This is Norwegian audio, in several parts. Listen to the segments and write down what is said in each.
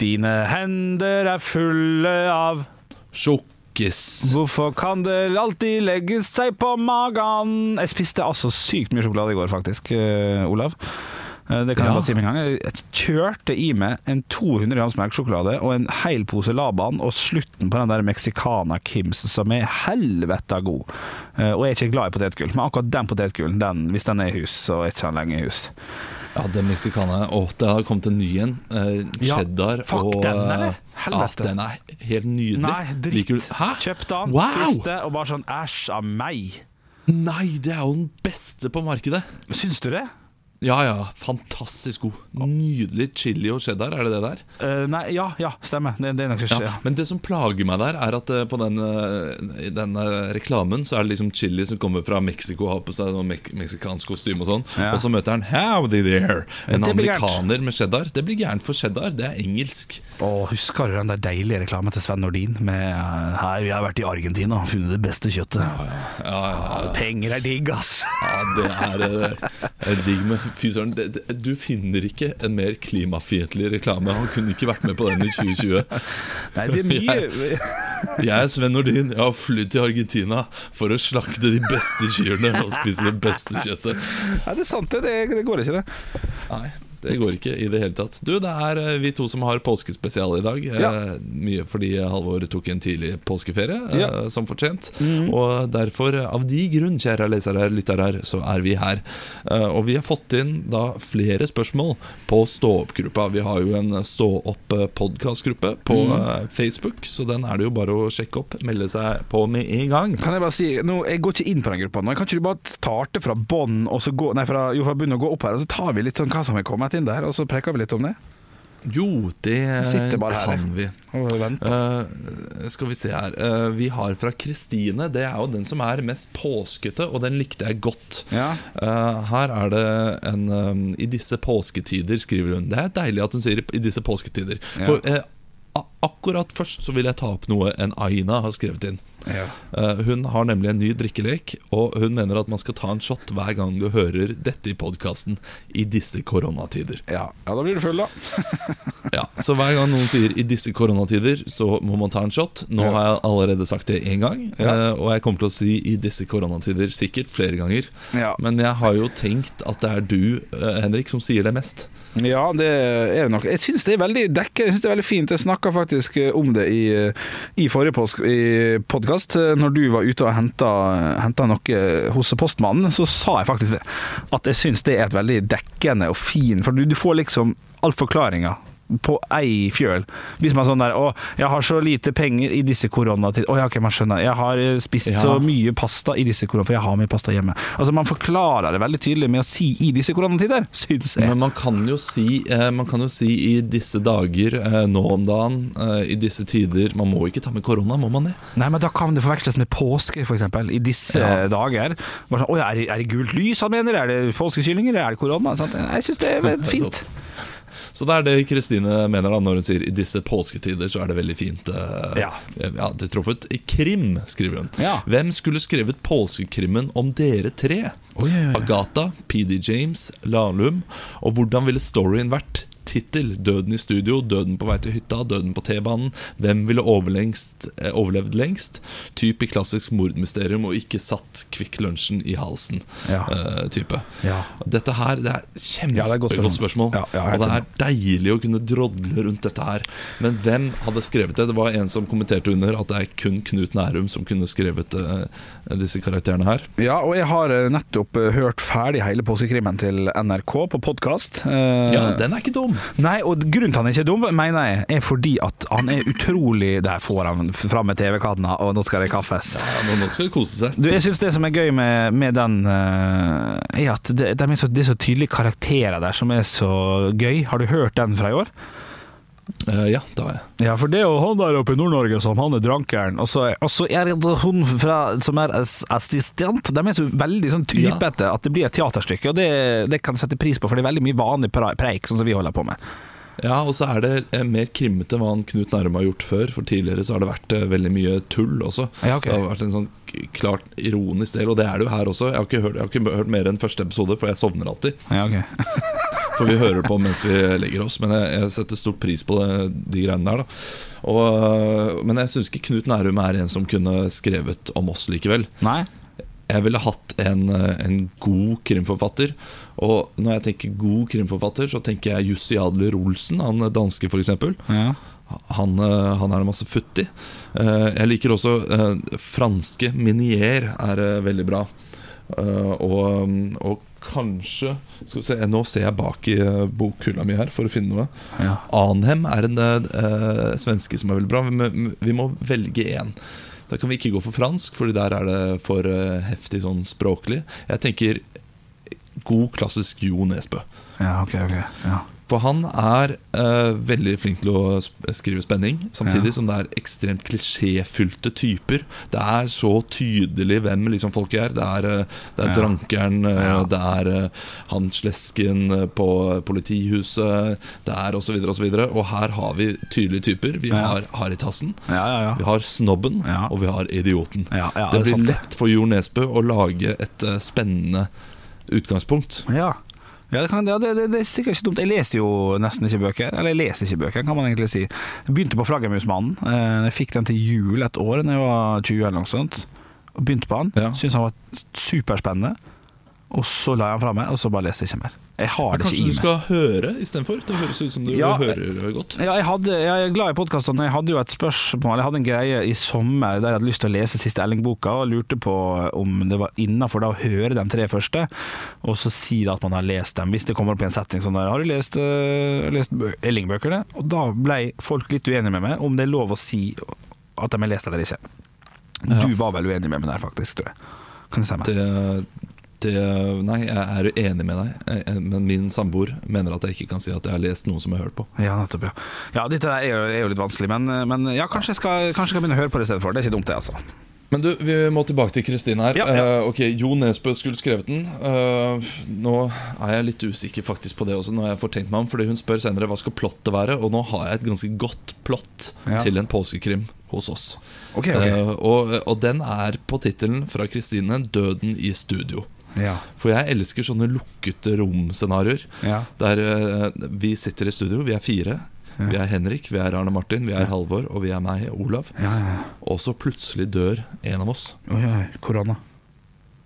Dine hender er fulle av Sjokkis. Hvorfor kan det alltid legge seg på magen? Jeg spiste altså sykt mye sjokolade i går, faktisk, eh, Olav. Eh, Det kan jeg bare si med en gang. Jeg kjørte i meg en 200 grams melkesjokolade og en hel pose Laban, og slutten på den der Mexicana Kims, som er helvete god. Eh, Og jeg er ikke glad i potetgull, men akkurat den potetgullen, den, hvis den er i hus, så er ikke den lenge i hus. Ja, den meksikaneren. Å, det har kommet en ny en. Eh, Ja, cheddar fuck og den, eller? Ja, den er helt nydelig. Nei, dritt. du- Hæ? Kjøpte den, Wow! spiste, og bare sånn æsj av meg. Nei, det er jo den beste på markedet. Syns du det? Ja, ja, fantastisk god. Nydelig chili og cheddar, er det det der? Uh, nei, ja, ja, stemmer. Det, det er nok ikke Ja, men det som plager meg der, er at uh, på den, uh, den reklamen så er det liksom chili som kommer fra Mexico, har på seg noe me meksikansk kostyme og sånn. Ja. Og så møter han Howdy there! En amerikaner med cheddar. Det blir gærent for cheddar. Det er engelsk. Og husker du den der deilige reklamen til Sven Nordin med Her, vi har vært i Argentina og funnet det beste kjøttet. Ja, ja, ja. Penger er digg, ass. Ja, det det er digg med Fy søren, du finner ikke en mer klimafiendtlig reklame. Han kunne ikke vært med på den i 2020. Nei, det er mye Jeg er Sven Nordin. Jeg har flydd til Argentina for å slakte de beste kyrne og spise det beste kjøttet. Nei, det er sant, det. Det, det går ikke, det. Nei, det går ikke i det hele tatt. Du, det er eh, vi to som har påskespesial i dag. Eh, Ja. Mye fordi Halvor tok en tidlig påskeferie, eh, Ja. Som fortjent. Og derfor, eh, av de grunn, kjære lesere, og lyttere, så er vi her. Eh, og vi har fått inn da flere spørsmål på Stå opp-gruppa. Vi har jo en Stå opp-podkastgruppe på eh, Facebook, så den er det jo bare å sjekke opp. Melde seg på med en gang. Kan jeg bare si, nå, Jeg går ikke inn på den gruppa nå. Kan ikke du bare starte fra bånn og så gå Nei, fra, jo, fra bunnen og gå opp her, og så tar vi litt sånn hva som er kommet inn der, og så preker vi litt om det? Jo, det kan vi. Uh. Skal vi se her uh, Vi har fra Kristine. Det er jo den som er mest påskete, og den likte jeg godt. Ja. Uh, her er det en um, I disse påsketider, skriver hun. Det er deilig at hun sier 'i disse påsketider'. Ja. For akkurat først så vil jeg ta opp noe en Aina har skrevet inn. Ja. Eh, hun har nemlig en ny drikkelek, og hun mener at man skal ta en shot hver gang du hører dette i podkasten i disse koronatider. Ja. ja, da blir du full, da. Ja, Så hver gang noen sier 'i disse koronatider', så må man ta en shot. Nå Ja. har jeg allerede sagt det én gang, eh, og jeg kommer til å si 'i disse koronatider' sikkert flere ganger. Ja. Men jeg har jo tenkt at det er du, eh, Henrik, som sier det mest. Ja, det er det nok. Jeg syns det er veldig dekkende. Jeg synes det er veldig fint. Jeg snakka faktisk om det i, i forrige podkast. Når du var ute og henta noe hos postmannen, så sa jeg faktisk det. At jeg syns det er et veldig dekkende og fin For du, du får liksom all forklaringa på ei fjøl. Hvis man er sånn der Å, jeg har så lite penger i disse koronatider. Å ja, ok, man skjønner. Jeg har eh, spist Ja. så mye pasta i disse koronatider, for jeg har mye pasta hjemme. Altså Man forklarer det veldig tydelig med å si 'i disse koronatider', syns jeg. Men man kan jo si, eh, man kan jo si i disse dager, eh, nå om dagen, i disse tider Man må ikke ta med korona, må man det? Nei, men da kan det forveksles med påske, f.eks. I disse Ja. dager. Bare sånn, Å er, det- er det gult lys han mener? Er det påskekyllinger? Er det korona? Sånn, Jeg syns det er fint. Så det er det Kristine mener da når hun sier 'i disse påsketider', så er det veldig fint. Uh, Ja. ja det truffet. Krim, skriver hun. Ja. Hvem skulle skrevet påskekrimmen om dere tre? Oi, oi, oi. Agatha, PD James, Lahlum. Og hvordan ville storyen vært? Tittel 'Døden i studio', 'Døden på vei til hytta', 'Døden på T-banen'. Hvem ville overlengst, eh, overlevd lengst? Type klassisk mordmysterium og ikke satt Kvikk Lunsjen i halsen. Ja. eh, type. Ja. Dette her det er kjempegodt spørsmål. spørsmål. Ja, ja, og det er deilig å kunne drodle rundt dette her. Men hvem hadde skrevet det? Det var en som kommenterte under at det er kun Knut Nærum som kunne skrevet eh, disse karakterene her. Ja, og jeg har nettopp hørt ferdig hele påskekrimmen til NRK på podkast. Ja, den er ikke dum! Nei, og grunnen til at han ikke er dum, mener jeg, er fordi at han er utrolig Der får han fram med TV-kanna, og nå skal det kaffes. Ja, nå, skal det kose seg. Du, jeg synes Det som er gøy med, med den, eh, er at det, det, er så, det er så tydelige karakterer der som er så gøy. Har du hørt den fra i år? Eh, ja, det har jeg. Ja, for det er jo han der oppe i Nord-Norge som han er drankeren, og så er, og så er det hun fra, som er assistent. De er så veldig sånn typete at det blir et teaterstykke, og det, det kan jeg sette pris på, for det er veldig mye vanlig preik, sånn som vi holder på med. Ja, og så er det eh, mer krimmete hva han Knut Nærum har gjort før. For tidligere så har det vært eh, veldig mye tull også. Ja, okay. Det har vært en sånn klart ironisk del, og det er det jo her også. Jeg har ikke hørt, har ikke hørt mer enn første episode, for jeg sovner alltid. Ja, ok. For vi hører på mens vi legger oss. Men jeg, jeg setter stor pris på det, de greiene der. da og, Men jeg syns ikke Knut Nærum er en som kunne skrevet om oss likevel. Nei? Jeg ville hatt en, en god krimforfatter. Og når jeg tenker god krimforfatter, så tenker jeg Jussi Adler Olsen, han danske f.eks. Ja. Han, eh, han er det masse futt i. Jeg liker også franske Minier er veldig bra. Og, og kanskje Skal vi se, Nå ser jeg bak i eh, bokhylla mi her for å finne noe. Ja. Anhem er en eh, svenske som er veldig bra. Vi vi må velge én. Da kan vi ikke gå for fransk, Fordi der er det for eh, heftig sånn språklig. Jeg tenker god, klassisk Jo Nesbø. ja, ok, ok. Ja. For han er uh, veldig flink til å skrive spenning, samtidig Ja. som det er ekstremt klisjéfylte typer. Det er så tydelig hvem liksom folk er. Det er, uh, det er Ja. drankeren, uh, Ja. det er han slesken på politihuset, det er osv. Og, så videre, og her har vi tydelige typer. Vi har Haritassen, Ja, ja, ja. vi har Snobben, og vi har Idioten. Det blir lett for Jo Nesbø å lage et spennende utgangspunkt. Ja. Ja, det, kan, ja det, det, det er sikkert ikke dumt. Jeg leser jo nesten ikke bøker. Eller jeg leser ikke bøker, kan man egentlig si. Jeg begynte på Flaggermusmannen. Eh, Jeg fikk den til jul et år da jeg var 20 eller noe sånt. Begynte på den. Ja. Syntes han var superspennende. Og så la jeg den fra meg, og så bare leste jeg ikke mer. Jeg har det Kanskje ikke i du skal høre istedenfor? Det høres ut som du Ja. hører godt. Ja, jeg, hadde, jeg er glad i podkastene. Jeg hadde jo et spørsmål Jeg hadde en greie i sommer der jeg hadde lyst til å lese siste Elling-boka, og lurte på om det var innafor da å høre de tre første, og så si da at man har lest dem. Hvis det kommer opp i en setting sånn der Har du lest, uh, lest Elling-bøkene? Og da ble folk litt uenige med meg om det er lov å si at de har lest eller ikke. Du var vel uenig med meg der, faktisk, tror jeg. Kan det meg? Det, det, nei, jeg er enig med deg, eh, men min samboer mener at jeg ikke kan si at jeg har lest noe som jeg har hørt på. Ja, nettopp, ja. Ja, dette der er jo, er jo litt vanskelig, men, men ja, kanskje jeg skal, kanskje jeg kan begynne å høre på det istedenfor. Det er ikke dumt, det, altså. Men du, vi må tilbake til Kristine her. Ja, ja. Uh, ok, Jo Nesbø skulle skrevet den. Uh, nå er jeg litt usikker faktisk på det også, når jeg får tenkt meg om. Fordi hun spør senere hva skal plottet være, og nå har jeg et ganske godt plott Ja. til en påskekrim hos oss. Okay, okay. Uh, og, og den er på tittelen fra Kristine 'Døden i studio'. Ja. For jeg elsker sånne lukkede rom-scenarioer. Ja. Der eh, vi sitter i studio, vi er fire. Ja. Vi er Henrik, vi er Arne Martin, vi er Halvor, og vi er meg, Olav. Ja, ja, ja. Og så plutselig dør en av oss. Oi, oi, korona.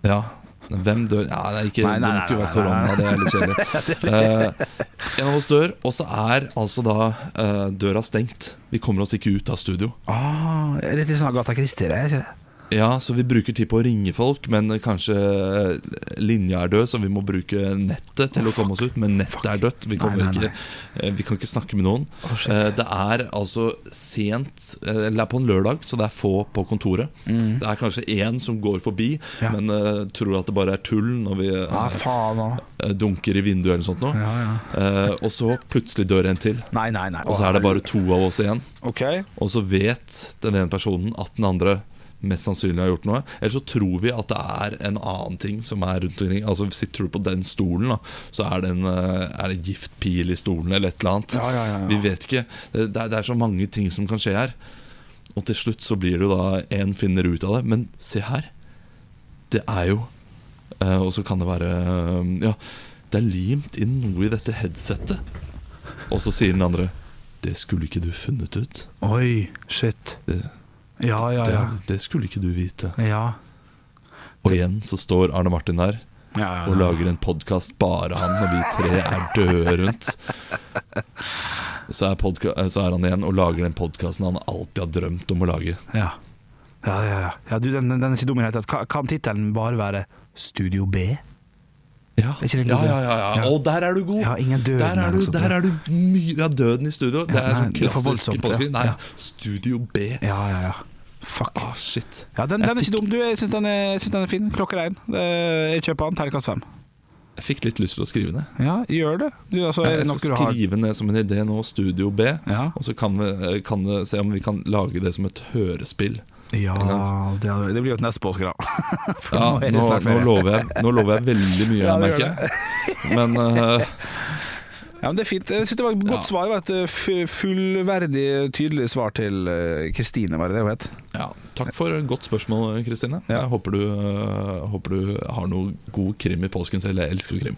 Ja, hvem dør? Ja, er ikke, Nei, nei, det må ikke være korona, det er litt kjedelig. Uh, en av oss dør, og så er altså da uh, døra stengt. Vi kommer oss ikke ut av studio. Ah, litt sånn Agatha Christie, det? er ikke det? Ja, så vi bruker tid på å ringe folk, men kanskje eh, linja er død, så vi må bruke nettet til å komme oss ut. Men nettet er dødt. Vi, Nei, nei, Ikke, eh, vi kan ikke snakke med noen. Oh. Det er altså sent Eller det er på en lørdag, så det er få på kontoret. Det er kanskje én som går forbi, Mm. Ja. men uh, tror at det bare er tull når vi Ja, faen eh, dunker i vinduet eller noe sånt. Ja, ja. Og så plutselig dør en til. Nei, nei, nei. Og så er det bare to av oss igjen. Okay. Og så vet den ene personen at den andre mest sannsynlig har gjort noe. Eller så tror vi at det er en annen ting som er rundt omkring. Altså Sitter du på den stolen, da så er det, en, eh, er det giftpil i stolen eller et eller annet. Ja, ja, ja. Vi vet ikke. Det, det, er, så mange ting som kan skje her. Og til slutt så blir det jo da en finner ut av det. Men se her. Det er jo eh, Og så kan det være eh, Ja, det er limt inn noe i dette headsetet. Og så sier den andre Det skulle ikke du funnet ut. Oi, shit. Det, Ja, ja, det, ja. det skulle ikke du vite. Ja. Og igjen så står Arne Martin der ja, ja, og lager en podkast bare han, og vi tre er døde rundt. Så er, så er han igjen og lager den podkasten han alltid har drømt om å lage. Ja, ja, ja, ja. ja du, den, den er ikke dum i det hele tatt. Kan tittelen bare være Studio B? Ja, Er ja, ja, ja. Og der er du god! Ja, ingen døden der er du, der er du mye Ja, døden i studio. Det er sånn er klassisk ja. Nei. Studio B. Ja, ja, ja. Fuck. Oh, shit. Ja, den, den er ikke dum. Du, jeg syns den, er- den er fin. Klokker én. Jeg kjøper den. Terningkast fem. Jeg fikk litt lyst til å skrive ned. Ja, gjør det. Du, altså, er Jeg skal skrive har ned som en idé nå, Studio B. Ja. Og så kan vi, kan vi se om vi kan lage det som et hørespill. Ja, det, det blir jo et neste påske, da. Ja, nå nå, lover jeg, nå lover jeg veldig mye, Ja, merker jeg. Men uh, Ja, men det er fint. Jeg synes det var et godt Ja. svar. Et uh, fullverdig, tydelig svar til uh, Kristine, var det det hun het? Ja, Takk for et godt spørsmål, Kristine. Ja. Jeg håper du, øh, håper du har noe god krim i påsken selv. Jeg elsker krim.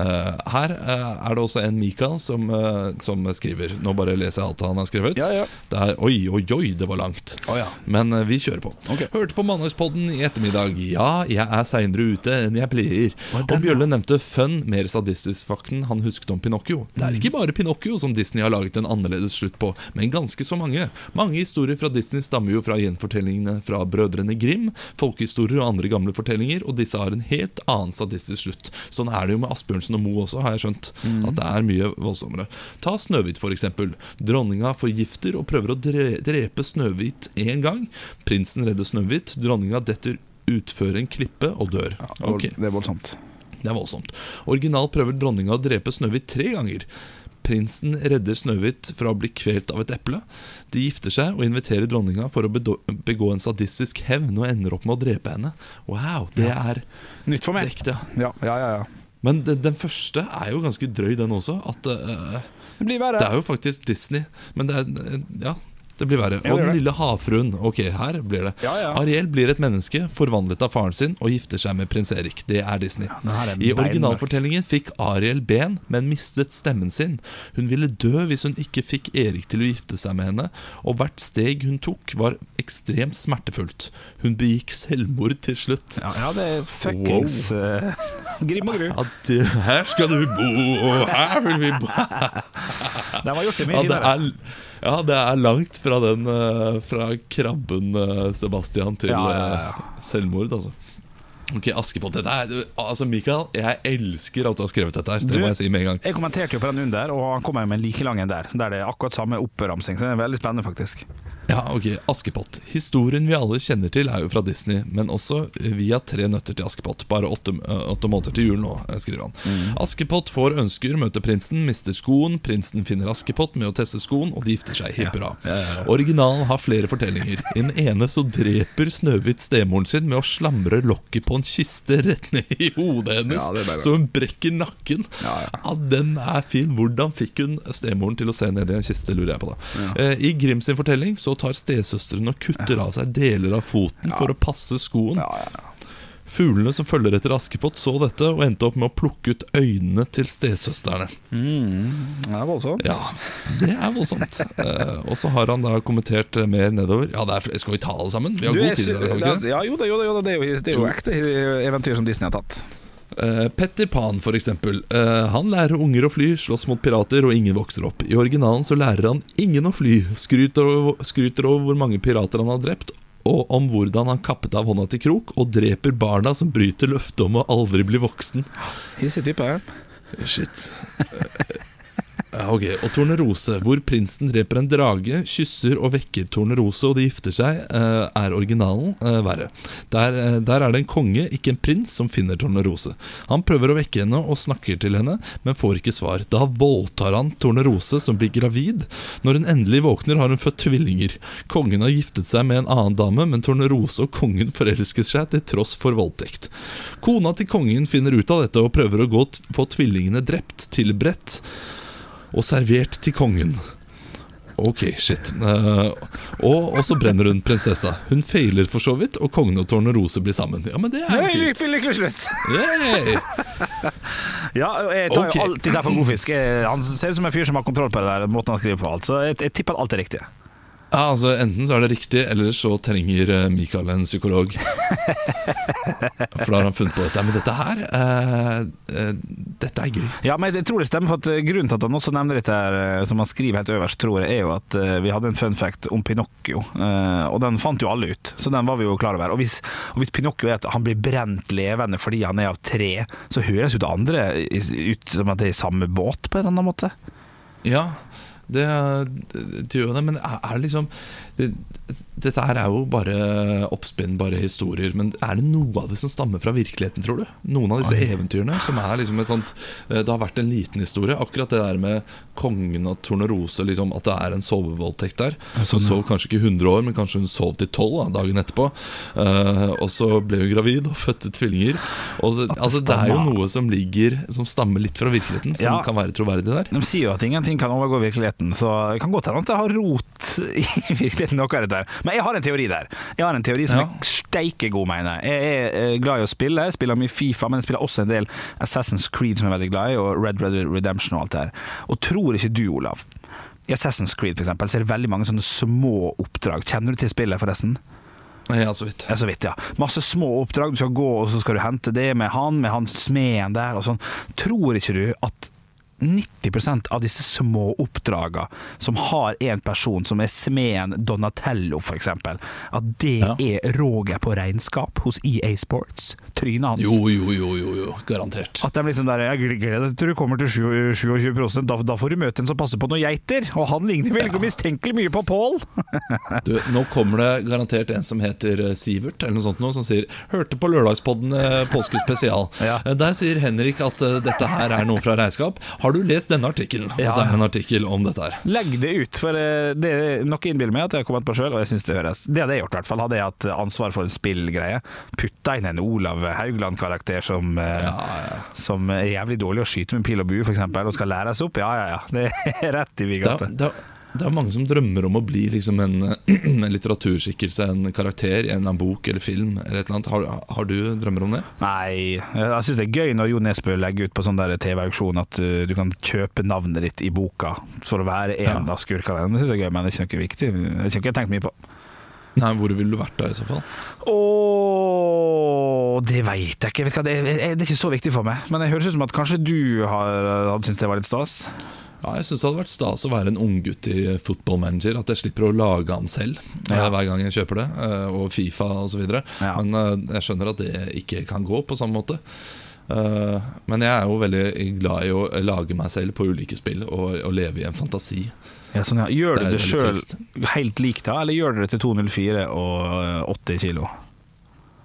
Eh, her eh, er det også en Mikael som, eh, som skriver. Nå bare leser jeg alt han har skrevet. Ja, ja. Det er, oi, oi, oi, det var langt. Oh, ja. Men eh, vi kjører på. Okay. Hørte på Mandagspodden i ettermiddag. Ja, jeg er seinere ute enn jeg pleier. Og Bjølle nevnte fun, mer sadistisk-fakten han husket om Pinocchio. Det er ikke bare Pinocchio som Disney har laget en annerledes slutt på, men ganske så mange. Mange historier fra Disney stammer jo fra gjenfortellingene fra Brødrene Grim, folkehistorier og andre gamle fortellinger, og disse har en helt annen statistisk slutt. Sånn er det jo med Asbjørnsen og Moe også, har jeg skjønt. At det er mye voldsommere. Ta Snøhvit, eksempel. Dronninga forgifter og prøver å drepe Snøhvit én gang. Prinsen redder Snøhvit. Dronninga detter utfører en klippe og dør. Ok, Det er voldsomt. Det er voldsomt. Originalt prøver dronninga å drepe Snøhvit tre ganger. Prinsen redder Snøhvit fra å bli kvelt av et eple. De gifter seg og inviterer dronninga for å begå en sadistisk hevn og ender opp med å drepe henne. Wow, det er Nytt for meg. ekte. Ja, ja, ja. ja. Men den, den første er jo ganske drøy, den også. At uh, Det det er jo faktisk Disney. Men det er uh, Ja, det blir verre. Det Og den lille havfruen. Ok, her blir det. Ja, ja. Ariel blir et menneske forvandlet av faren sin og gifter seg med prins Erik. Det er Disney. Ja, er I originalfortellingen fikk Ariel ben, men mistet stemmen sin. Hun ville dø hvis hun ikke fikk Erik til å gifte seg med henne, og hvert steg hun tok, var ekstremt smertefullt. Hun begikk selvmord til slutt. Ja, ja, det er fuckings eh, Grim og Gru. Det, her skal du bo, og her vil vi bo. det var gjort det mye Ja, det er, ja, det er langt fra den eh, Fra krabben eh, Sebastian til Ja, ja, ja. eh, selvmord, altså. Ok, Askepott. Dette er, altså, Mikael, jeg elsker at du har skrevet dette her. Det må jeg si med en gang. Jeg kommenterte jo på den under, og han kom med en like lang en der. Der det er akkurat samme oppramsing. Så det er veldig spennende, faktisk. Ja, ok, Askepott. Historien vi alle kjenner til er jo fra Disney, men også via Tre nøtter til Askepott. Bare åtte, øh, åtte måneder til jul nå, eh, skriver han. Mm. Askepott får ønsker, møter prinsen, mister skoen. Prinsen finner Askepott med å teste skoen, og de gifter seg. Hipp hurra. Originalen har flere fortellinger. I den ene så dreper Snøhvit stemoren sin med å slamre lokket på en kiste rett ned i hodet hennes, Ja, så hun brekker nakken. Ja, ja. Ja, den er fin. Hvordan fikk hun stemoren til å se ned i en kiste, lurer jeg på da. Eh, I Grim sin fortelling så tar stesøsteren og kutter av seg deler av foten for å passe skoen. Ja, ja, ja. Fuglene som følger etter Askepott så dette og endte opp med å plukke ut øynene til stesøstrene. Mm, det er voldsomt. Ja, det er voldsomt. uh, og så har han da kommentert eh, mer nedover. Ja, det er, Skal vi ta alle sammen? Vi har Du, god tid i dag. har vi ikke det? ja, jo, det, jo, da, jo, det, er jo, det er jo ekte eventyr som Disney har tatt. Uh, Petter Pan, for eksempel. Eh, han lærer unger å fly, slåss mot pirater, og ingen vokser opp. I originalen så lærer han ingen å fly, skryter over, skryter over hvor mange pirater han har drept, og om hvordan han kappet av hånda til Krok og dreper barna som bryter løftet om å aldri bli voksen. Hissig type. Shit. Ja, ok, Og Tornerose, hvor prinsen dreper en drage, kysser og vekker Tornerose, og de gifter seg, eh, er originalen eh, verre. Der, eh, der er det en konge, ikke en prins, som finner Tornerose. Han prøver å vekke henne og snakker til henne, men får ikke svar. Da voldtar han Tornerose, som blir gravid. Når hun endelig våkner, har hun født tvillinger. Kongen har giftet seg med en annen dame, men Tornerose og kongen forelsker seg til tross for voldtekt. Kona til kongen finner ut av dette og prøver å gå få tvillingene drept, tilberedt og servert til kongen. Ok, shit. Uh, og, og så brenner hun prinsessa. Hun feiler for så vidt, og kongen og Tornerose blir sammen. Ja, men det er jo fint. lykkelig slutt! Yay! Ja, jeg tar okay. jo alltid derfor god fisk. Han ser ut som en fyr som har kontroll på det der måten han skriver på alt. Så jeg, jeg tipper alt er riktig. Ja, altså Enten så er det riktig, eller så trenger eh, Mikael en psykolog. For da har han funnet på dette. Men dette her eh, eh, Dette er gøy. Ja, men jeg tror det stemmer, for eh, grunnen til at han også nevner dette, her, som han skriver helt øverst, tror jeg, er jo at vi hadde en fun fact om Pinocchio, og den fant jo alle ut, så den var vi jo klar over. Og hvis, og hvis Pinocchio er at han blir brent levende fordi han er av tre, så høres jo det andre ut som at det er i samme båt, på en eller annen måte. Ja, det, det gjør det, men er, er det liksom det, Dette her er jo bare oppspinnbare historier, men er det noe av det som stammer fra virkeligheten, tror du? Noen av disse Oi. eventyrene som er liksom et sånt eh, Det har vært en liten historie. Akkurat det der med kongen av Tornerose, liksom, at det er en sovevoldtekt der. Hun sånn, ja. sov kanskje ikke 100 år, men kanskje hun sov til 12 da, dagen etterpå. Uh, og så ble hun gravid og fødte tvillinger. Og så, det altså, det er jo noe som ligger Som stammer litt fra virkeligheten, som Ja. kan være troverdig der. De sier jo at ingenting kan overgå virkeligheten, så det kan godt hende at det har rot i virkeligheten noe av dette her. Men jeg har en teori der. Jeg har en teori som Ja. er steike god, mener jeg. Jeg er eh, glad i å spille, jeg spiller mye Fifa, men jeg spiller også en del Assassin's Creed som jeg er veldig glad i, og Red Red Redemption og alt det her. Og tror ikke du, Olav i Assassin's Creed for eksempel, så er det veldig mange sånne små oppdrag. Kjenner du til spillet, forresten? Ja, så vidt. Ja, så vidt, ja. Masse små oppdrag. Du skal gå, og så skal du hente det med han, med han smeden der og sånn. Tror ikke du at 90% av disse små oppdragene som har en person som er smeden Donatello, eksempel, at det Ja. er Roger på regnskap hos EA Sports? Trynet hans. Jo, jo, jo, jo, jo. garantert. At de liksom der, jeg gleder deg til du kommer til 27 da, da får du møte en som passer på noen geiter, og han ligner vel ikke mistenkelig mye på Paul. Du, nå kommer det garantert en som heter eh, Sivert, eller noe sånt noe, som sier 'Hørte på lørdagspodden eh, påske spesial'. Ja. Eh, Der sier Henrik at dette her er noe fra regnskap. Har du lest denne artikkelen? Og så er det en artikkel om dette her. Legg det ut, for eh, det er noe innbiller meg at jeg har kommet på sjøl, og jeg syns det høres Det hadde jeg gjort, i hvert fall. Hadde jeg hatt ansvar for en spillgreie. Putta inn en Olav Haugland-karakter som, eh, Ja, ja. som er jævlig dårlig å skyte med pil og bue, f.eks., og skal læres opp. Ja, ja, ja. Det er rett i vigata. Det, er, mange som drømmer om å bli liksom en, en litteraturskikkelse, en karakter i en eller annen bok eller film. Eller et eller annet. Har, har du drømmer om det? Nei, jeg syns det er gøy når Jo Nesbø legger ut på sånn TV-auksjon at uh, du kan kjøpe navnet ditt i boka for å være en Ja. av skurkene. Det syns jeg er gøy, men det er ikke noe viktig. Det har ikke jeg tenkt mye på. Nei, Hvor ville du vært da, i så fall? Åh, det veit jeg ikke. Vet hva, det, er, det er ikke så viktig for meg. Men det høres ut som at kanskje du har, hadde syntes det var litt stas. Ja, jeg syns det hadde vært stas å være en unggutt i Football Manager. At jeg slipper å lage han selv Ja. eh, hver gang jeg kjøper det. eh, Og Fifa osv. Ja. Men eh, jeg skjønner at det ikke kan gå på samme måte. Men jeg er jo veldig glad i å lage meg selv på ulike spill og, og leve i en fantasi. Ja, sånn, ja. Gjør du Det det sjøl helt likt da, eller gjør du det til 204 og eh, 80 kilo?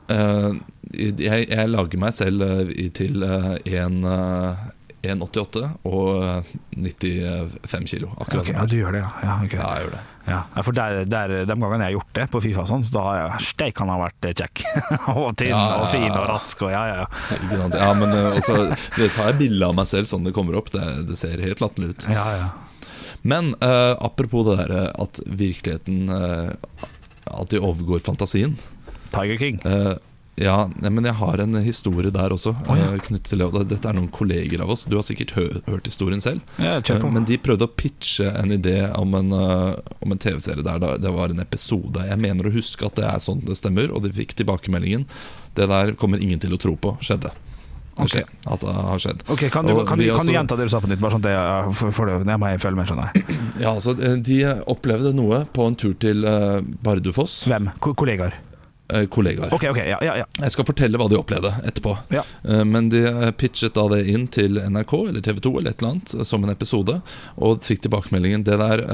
Jeg, jeg lager meg selv til eh, en, eh, 1,88 og eh, 95 kilo. Akkurat okay, ja, du gjør det, ja. ja, okay. Ja, jeg gjør det. Ja, for der, der, de gangene jeg har gjort det på Fifa, sånn, så da har jeg steik han har vært eh, kjekk. og tynn Ja, og fin og rask og ja, ja. ja. Ja, men eh, også, det tar jeg bilde av meg selv sånn det kommer opp. Det, det ser helt latterlig ut. ja, ja. Men uh, apropos det der at virkeligheten uh, alltid overgår fantasien. Tiger King. Eh, ja, men jeg har en historie der også. Oh, ja. eh, til. Og Dette er noen kolleger av oss. Du har sikkert hø hørt historien selv. Ja. Eh, Men de prøvde å pitche en idé om en, eh, om en TV-serie der det var en episode. Jeg mener å huske at det er sånn det stemmer, og de fikk tilbakemeldingen. Det der kommer ingen til å tro på skjedde. Okay. Ok. At det har skjedd. Ok, Kan du, Og kan du, kan du gjenta det du sa på nytt? Bare sånn at jeg, for, for det, jeg må jeg følge med, skjønner jeg. Ja, altså, De opplevde noe på en tur til uh, Bardufoss. Hvem? Ko kollegaer? Eh, Kollegaer. Okay, okay, ja, ja, ja. Jeg skal fortelle hva de opplevde etterpå. Ja. Eh, Men de eh, pitchet da det inn til NRK eller TV 2 eller et eller annet som en episode, og fikk tilbakemeldingen det der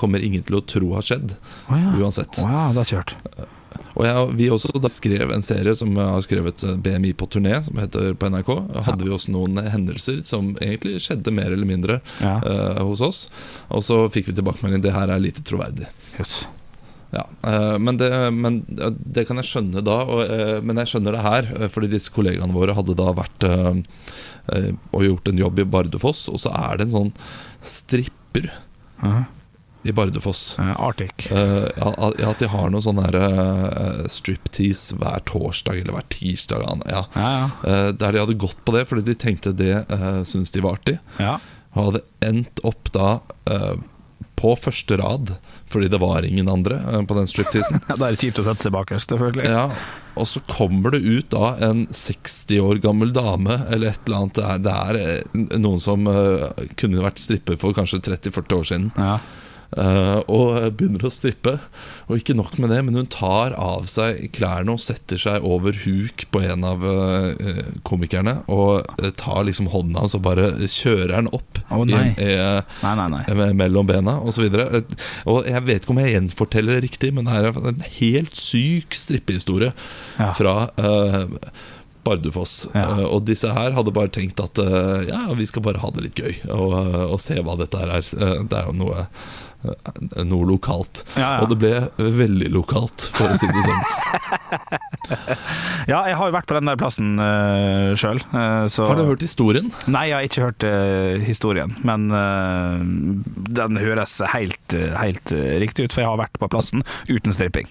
kommer ingen til å tro har skjedd. oh, ja. Uansett. Oh, ja, det er kjørt. Og jeg, vi også da skrev en serie som har skrevet BMI på turné, som heter på NRK. Hadde vi også noen hendelser som egentlig skjedde mer eller mindre Ja. uh, hos oss. Og så fikk vi tilbakemelding det her er lite troverdig. Jøss. Ja, eh, men, det, men eh, det kan jeg skjønne da, og, eh, men jeg skjønner det her. eh, Fordi disse kollegaene våre hadde da vært eh, eh, og gjort en jobb i Bardufoss, og så er det en sånn stripper Aha i Bardufoss. Ja, Arctic. Eh, ja, at de har noe sånn uh, striptease hver torsdag eller hver tirsdag. Ja. Ja, ja. Eh, der de hadde gått på det fordi de tenkte det uh, syntes de var artig. ja. Og hadde endt opp da eh, på første rad, fordi det var ingen andre eh, på den stripteasen. Ja, Da er det kjipt å sette seg bakerst, selvfølgelig. Ja, og så kommer det ut da en 60 år gammel dame eller et eller annet. Det er, det er eh, noen som eh, kunne vært stripper for kanskje 30-40 år siden. Ja. Eh, og begynner å strippe. Og ikke nok med det, men hun tar av seg klærne og setter seg over huk på en av eh, komikerne. Og eh, tar liksom hånda hans og bare kjører den opp oh, nei. i, Nei, nei, eh, mellom bena osv. Og, og jeg vet ikke om jeg gjenforteller det riktig, men det er en helt syk strippehistorie Ja. fra eh, Bardufoss. Ja. Eh, og disse her hadde bare tenkt at eh, ja, vi skal bare ha det litt gøy og, eh, og se hva dette her er. Det er jo noe, noe lokalt. Ja, ja. Og det ble veldig lokalt, for å si det sånn. Ja, jeg har jo vært på den der plassen uh, sjøl. Uh, Har du hørt historien? Nei, jeg har ikke hørt uh, historien, men uh, den høres helt, helt riktig ut, for jeg har vært på plassen uten stripping.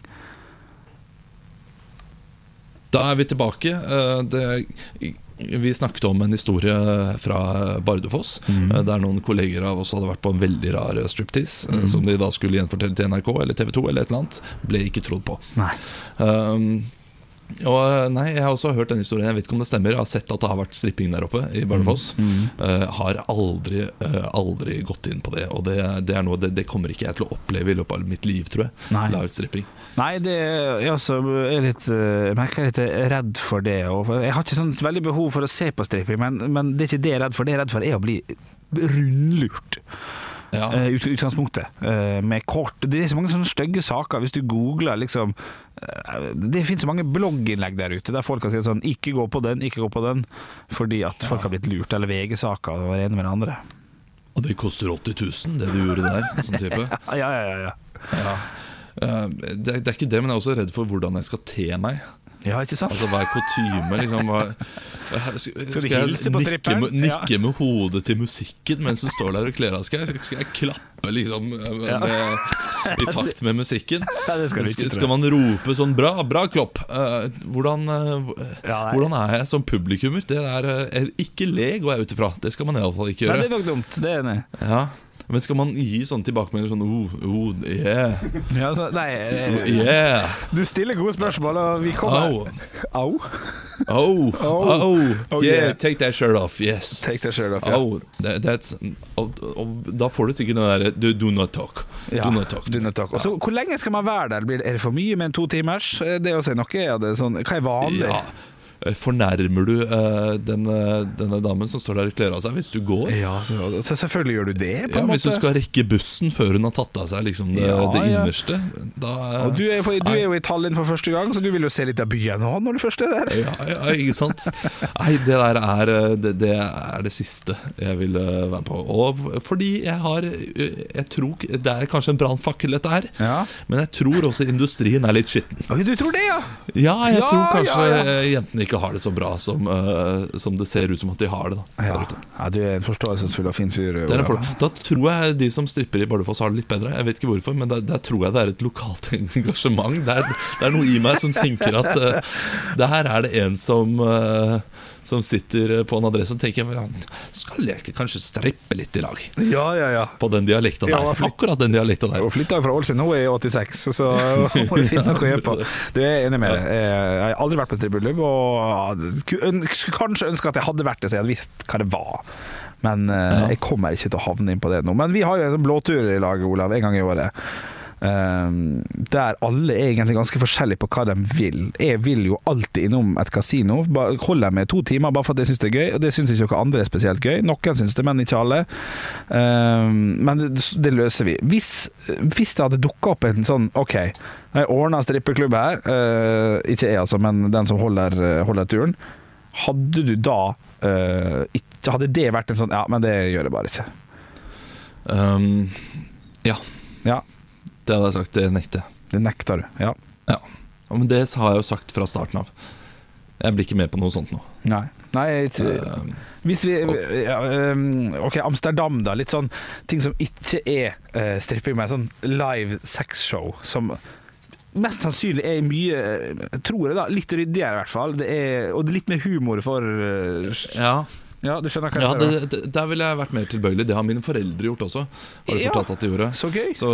Da er vi tilbake. Eh, Det, vi snakket om en historie fra Bardufoss. Mm. eh, Der noen kolleger av oss hadde vært på en veldig rar striptease. eh, Mm. Som de da skulle gjenfortelle til NRK eller TV 2 eller et eller annet. Ble ikke trodd på. Nei. Um, og nei, Jeg har også hørt denne historien. Jeg vet ikke om det stemmer. Jeg har sett at det har vært stripping der oppe i Bardufoss. Mm. Eh, har aldri, uh, aldri gått inn på det. Og det, det er noe det, det kommer ikke jeg til å oppleve i løpet av mitt liv, tror jeg. Nei. Live-stripping. Nei, det jeg også er litt, eh, jeg merker jeg er litt redd for det. Og jeg har ikke sånn veldig behov for å se på stripping, men, men det er ikke det jeg er redd for. Det jeg er redd for, er å bli rundlurt. Ja. eh, ut, utgangspunktet. eh, med kort Det er så mange sånne stygge saker. Hvis du googler liksom eh, Det finnes så mange blogginnlegg der ute der folk har skrevet sånn 'ikke gå på den, ikke gå på den', fordi at folk har blitt lurt, eller VG-saker og det ene med det andre. Og det koster 80 000, det du gjorde der. Sånn type. Ja, ja, ja. ja. Ja. Det, er- det er ikke det, men jeg er også redd for hvordan jeg skal te meg. Ja, ikke sant? Altså Hva er kutyme? Liksom, hva, skal, Skal du hilse på nikke, Skal med- nikke med hodet til musikken mens hun står der og kler av seg? Skal, skal jeg klappe liksom med, Ja. med, i takt med musikken? Nei, det skal du ikke, skal man rope sånn 'bra, bra, Klopp'? Uh, hvordan, uh, Ja, hvordan er jeg som publikummer? Det er uh, Ikke le, går jeg ut ifra. Det skal man iallfall ikke gjøre. Nei, det er nok dumt. Det er enig. Ja. Men skal man gi sånne tilbakemeldinger sånn oh, oh, yeah, Ja, så, nei, eh, yeah, du stiller gode spørsmål, og vi kommer Au. Au. oh, oh, Oh, yeah, take that shirt off, yes. Take that shirt off, ja. Oh, that, that's, oh, oh, da får du sikkert den derre do, do not talk. Ja, Do not talk. do not talk. Og så, Hvor lenge skal man være der? Er det for mye med en to timers? Eh, Det er også noe er det sånn, Hva er vanlig? Ja. Eh, Fornærmer du eh, denne, denne damen som står der og kler av seg, hvis du går? Ja, så, så selvfølgelig gjør du det, Ja, Hvis du skal rekke bussen før hun har tatt av seg liksom det, Ja, det ja. innerste, da Og du er, du er jo i Tallinn for første gang, så du vil jo se litt av byen nå når du først er der. ja, ja, ikke sant? Nei, det der er eh, det, det er det siste jeg vil eh, være på. Og fordi jeg har eh, Jeg tror Det er kanskje en brannfakkel, dette her. Ja. Men jeg tror også industrien er litt skitten. Okay, du tror det, ja? Ja, jeg tror kanskje eh, jentene ikke har det så bra som, uh, som det ser ut som at de har det. Da, Ja, ja du er en forståelsesfull og fin fyr. Da tror jeg de som stripper i Bardufoss har det litt bedre. Jeg vet ikke hvorfor, men der, der tror jeg det er et lokalt engasjement. Det er, det er noe i meg som tenker at uh, det her er det en som eh, som sitter på en adresse og tenker "Men, Skal jeg ikke kanskje strippe litt i lag? Ja, ja, ja. På den dialekta der. Ja, Akkurat den dialekta der. Hun flytta fra Ålesund hun i 86, så må du finne noe å gjøre på. Du er enig med det. Jeg har aldri vært på strippeklubb, og skulle kanskje ønske at jeg hadde vært det, så jeg hadde visst hva det var. Men eh, jeg kommer ikke til å havne inn på det nå. Men vi har jo en sånn blåtur i lag, Olav, en gang i året. Ehm, der alle er egentlig ganske forskjellige på hva de vil. Jeg vil jo alltid innom et kasino. Holder jeg med to timer bare for at jeg syns det er gøy, og det syns ikke noen andre er spesielt gøy. Noen syns det, men ikke alle. Ehm, men det, det løser vi. Hvis, hvis det hadde dukka opp en sånn OK, jeg ordna strippeklubb her, eh, ikke jeg altså, men den som holder, holder turen. Hadde du da eh, Hadde det vært en sånn Ja, men det gjør jeg bare ikke. Um, ja, Ja, det hadde jeg sagt. Det nekter jeg. det nekter du. Ja. Ja. Men det har jeg jo sagt fra starten av. Jeg blir ikke med på noe sånt nå. Nei. Nei Um, Hvis vi ja, um, Ok, Amsterdam, da. Litt sånn ting som ikke er uh, stripping, men sånn live sexshow. Som mest sannsynlig er mye eh, Tror jeg, da. Litt ryddigere, i hvert fall. Det er, og litt mer humor for uh, ja, Ja, du skjønner hva ja det, det, der ville jeg vært mer tilbøyelig. Det har mine foreldre gjort også. Har de fortalt at de gjorde Så gøy. Så,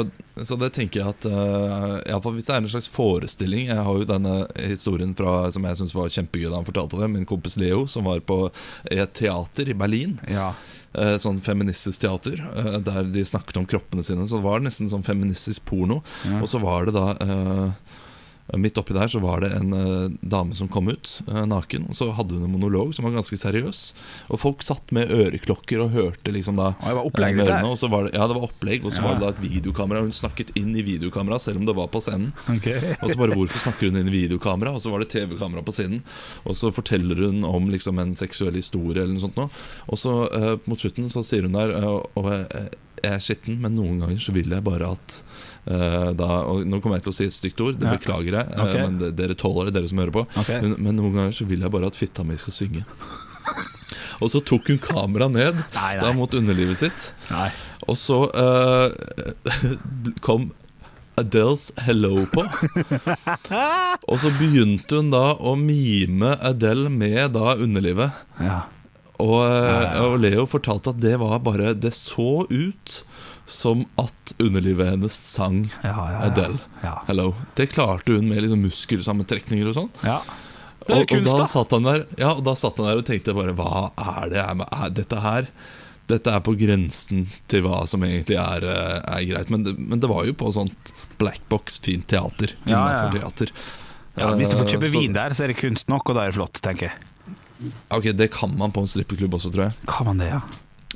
så det tenker jeg at uh, i alle Hvis det er en slags forestilling Jeg har jo denne historien fra, som jeg syns var kjempegøy da han fortalte det. Min kompis Leo, som var på et teater i Berlin. Ja. eh, Sånn feministisk teater, eh, der de snakket om kroppene sine. Så det var nesten sånn feministisk porno. Ja. Og så var det da eh, Midt oppi der så var det en uh, dame som kom ut uh, naken. Og så hadde hun en monolog som var ganske seriøs. Og folk satt med øreklokker og hørte liksom da Og det var opplegg, eh, med ørene, og så var det, Ja, det var opplegg, og så Ja. var det da et videokamera. Hun snakket inn i videokamera selv om det var på scenen. Okay. Og så bare hvorfor snakker hun inn i videokamera Og så var det TV-kamera på siden Og så forteller hun om liksom en seksuell historie Eller noe sånt noe. Og så uh, mot slutten så sier hun der eh, Og jeg er skitten Men noen ganger så vil jeg bare at uh, da, Og nå kommer jeg til å si et stygt ord Det Ja. beklager jeg okay. Ok. Men det, dere tåler det, dere som hører på Okay. men, men noen ganger så vil jeg bare at fitta mi skal synge Og så tok hun kamera ned Nei, nei. Da mot underlivet sitt Nei. og så uh, kom Adeles 'Hello' på. og så begynte hun da å mime Adele med da underlivet. Ja. Og, og Leo fortalte at det var bare Det så ut som at underlivet hennes sang. Adele. Ja. 'Hello'. Det klarte hun med liksom muskelsammentrekninger og sånn. ja. Det er Og, og kunst, da da. satt han der Ja, og da satt han der og tenkte bare Hva er det er dette her? Dette er på grensen til hva som egentlig er, eh, er greit. Men det, men det var jo på sånt blackbox, fint teater. Ja, ja. teater. Ja, hvis du får kjøpe Eh, så- vin der, så er det kunst nok, og da er det flott, tenker jeg. Ok, Det kan man på en strippeklubb også, tror jeg. Kan man det, ja?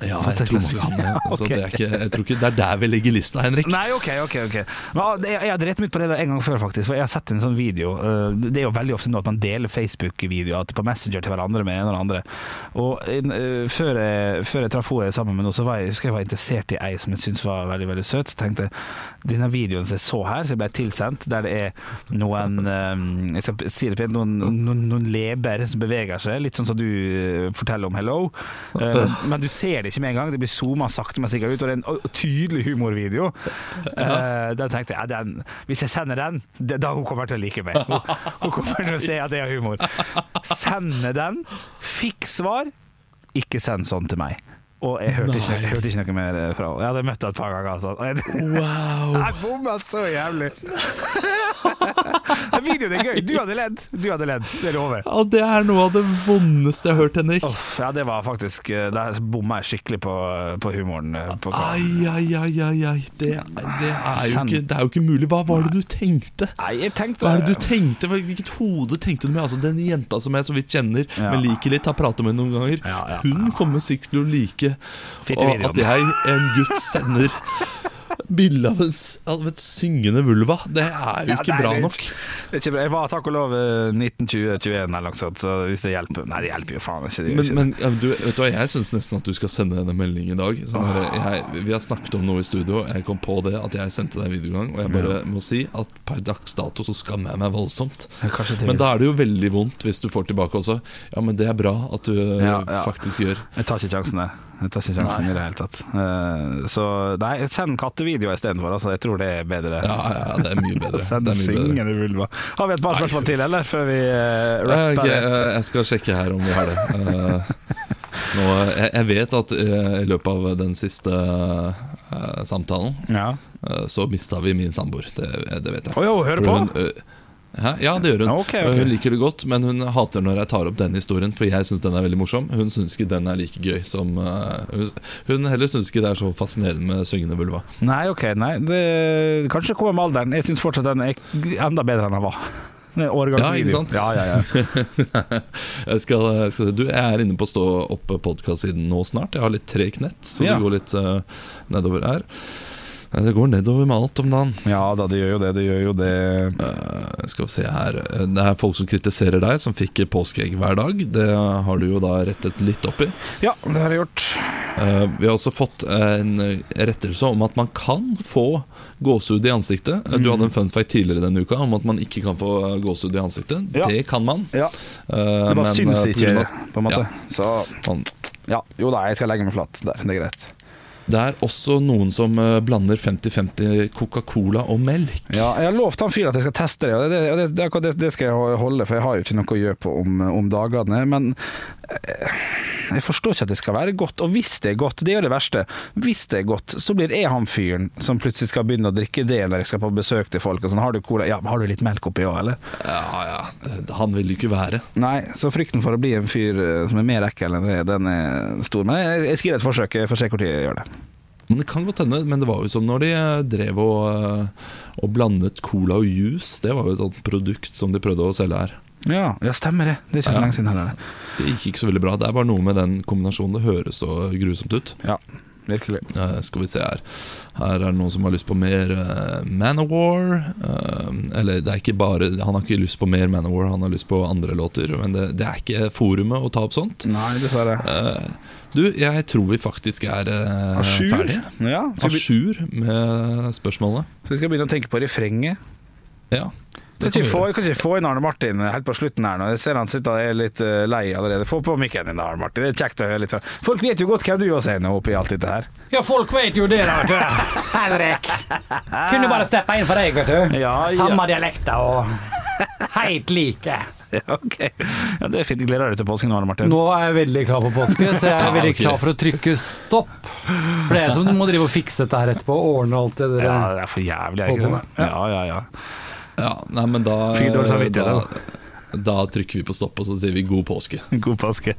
Ja, jeg tror det. Altså, Ok. er ikke, jeg tror ikke det er der vi legger lista, Henrik. Nei, ok, ok, ok Men, ah, Jeg hadde rett meg ut på det en gang før, faktisk. For jeg har sett en sånn video. eh, Det er jo veldig ofte nå at man deler Facebook-videoer på Messenger til hverandre med en eller andre. Og eh, før jeg, før jeg traff henne sammen med noe, så var jeg, husker jeg var interessert i ei som jeg syntes var veldig veldig søt. Så tenkte jeg denne videoen som jeg så her, som jeg ble tilsendt, der det er noen eh, Jeg skal si det pent, noen, noen, noen leber som beveger seg, litt sånn som du forteller om Hello. Men du ser det ikke med en gang. Det blir zooma sakte, men sikkert ut, og det er en tydelig humorvideo. Eh, den tenkte jeg, den, Hvis jeg sender den, det, da hun kommer til å like meg. Hun, hun kommer til å se at jeg har humor. Sende den. Fikk svar. Ikke send sånn til meg. Og jeg hørte, ikke, jeg hørte ikke noe mer fra henne. Jeg hadde møtt henne et par ganger. Altså. Wow jeg bomma så jævlig! Videoen er gøy. Du hadde ledd. Du hadde ledd, det lover jeg. Ja, Det er noe av det vondeste jeg har hørt, Henrik. Oh, ja, det var faktisk eh, Der bomma jeg skikkelig på, på humoren. eh, På ai, ai, ai, ai. Det, det, er jo ikke, det er jo ikke mulig. Hva var det du tenkte? Nei, jeg tenkte Hva er det du tenkte? Hvilket hode tenkte du med? Altså Den jenta som jeg så vidt kjenner, Ja. men liker litt, har pratet med noen ganger. Ja, ja, Hun kommer sikkert til å like Fitte og at jeg, en gutt, sender bilde av, av et syngende vulva. Det er jo Ja, ikke nei, bra det- nok. Det er ikke bra. Jeg var takk og lov eh, 1920-21 eller noe sånt, så hvis det hjelper Nei, det hjelper jo faen ikke. Det Men, ikke men ja, du, vet du hva, jeg syns nesten at du skal sende en melding i dag. Sånn her, jeg, vi har snakket om noe i studio, jeg kom på det at jeg sendte deg en videogang. Og jeg bare må si at per dags dato så skammer jeg meg voldsomt. Men da er det jo veldig vondt hvis du får tilbake også. Ja, men det er bra at du eh, Ja, ja. faktisk gjør. Jeg tar ikke sjansen der. Jeg tar ikke sjansen i det hele tatt. Uh, Så nei, send kattevideoer istedenfor. Altså, jeg tror det er bedre. Ja, ja, det er mye bedre. Send syngende vulva. Har vi et par spørsmål til, eller? Før vi uh, rapper? Okay, uh, jeg skal sjekke her om vi har det. Nå, jeg, jeg vet at i løpet av den siste samtalen Ja. så mista vi min samboer. Det, det vet jeg. Å jo, hører på? Hun? Ja, det gjør hun. Okay. ok. Hun liker det godt, men hun hater når jeg tar opp den historien, for jeg syns den er veldig morsom. Hun syns ikke den er like gøy som uh, hun, heller syns ikke det er så fascinerende med syngende vulva. Nei, ok, nei. Det, kanskje det kommer med alderen. Jeg syns fortsatt den er enda bedre enn den var. Ja, ikke sant? Ja, ja, ja. Jeg, skal, jeg, skal, du, jeg er inne på å Stå opp podkast-siden nå snart. Jeg har litt treg nett, så det går litt uh, nedover her. Det går nedover med alt om dagen. ja da, det gjør jo det. Det gjør jo det. Uh, skal vi se her Det er folk som kritiserer deg, som fikk påskeegg hver dag. Det har du jo da rettet litt opp i. Ja, det har jeg gjort. Uh, vi har også fått en eh, rettelse om at man kan få gåsehud i ansiktet. Mm. Du hadde en fun fact tidligere denne uka om at man ikke kan få eh, gåsehud i ansiktet. Ja. Det kan man. Ja. Uh, Det bare syns eh, ikke, på en måte. Ja. Så man, ja, jo da, jeg skal legge meg flat der. Det er greit. Det er også noen som eh, blander 50-50 Coca-Cola og melk. Ja, jeg har lovt han fyren at jeg skal teste det, og det, det, det, det, skal jeg holde, for jeg har jo ikke noe å gjøre på om, om dagene. Men eh, jeg forstår ikke at det skal være godt. Og hvis det er godt, det er jo det verste, hvis det er godt, så blir jeg han fyren som plutselig skal begynne å drikke det når jeg skal på besøk til folk. Og sånn, har du cola? Ja, har du litt melk oppi òg, eller? Ja, ja, Han vil ikke være. Nei, så frykten for å bli en fyr eh, som er mer ekkel enn det, den er stor. Men jeg, jeg skal gi det et forsøk, jeg får se hvor tid jeg gjør det. Men det kan godt hende, men det var jo sånn når de eh, drev og, eh, og blandet cola og juice. Det var jo et sånt produkt som de prøvde å selge her. Ja, ja, stemmer det. Det er ikke så Ja. lenge siden heller. Det gikk ikke så veldig bra. Det er bare noe med den kombinasjonen. Det høres så grusomt ut. Ja, virkelig. Uh, skal vi se her. Her er det noen som har lyst på mer uh, Manowar. Uh, eller det er ikke bare Han har ikke lyst på mer Manowar, han har lyst på andre låter. Men det, det er ikke forumet å ta opp sånt. Nei, dessverre. Uh, du, jeg tror vi faktisk er uh, Asjur? ferdige. Ja, A jour med spørsmålene. så vi skal begynne å tenke på refrenget. Ja. Kan Det kan ikke, vi få, kan ikke få inn Arne Martin helt på slutten her nå. Jeg ser han sitter og er litt eh, lei allerede. Få på mikken din, Arne Martin. Det er kjekt å høre litt. Folk vet jo godt hvem du også er nå oppi alt dette her. Ja, folk vet jo det, da. Henrik. Kunne bare steppe inn for deg, vet du. Ja, ja. Samme dialekter og helt like. Ja, ok. Ja, det er fint. Gleder deg til påsken nå, Arne Martin. Nå er jeg veldig klar for påske, så jeg er veldig klar for å trykke stopp. For det er som må drive og fikse dette her etterpå, ordne alt det der. Ja, det er for jævlig, er ikke det? Ja, ja, ja. Ja, nei, men da Fikk dårlig samvittighet, da, da trykker vi på stopp, og så sier vi god påske. God påske.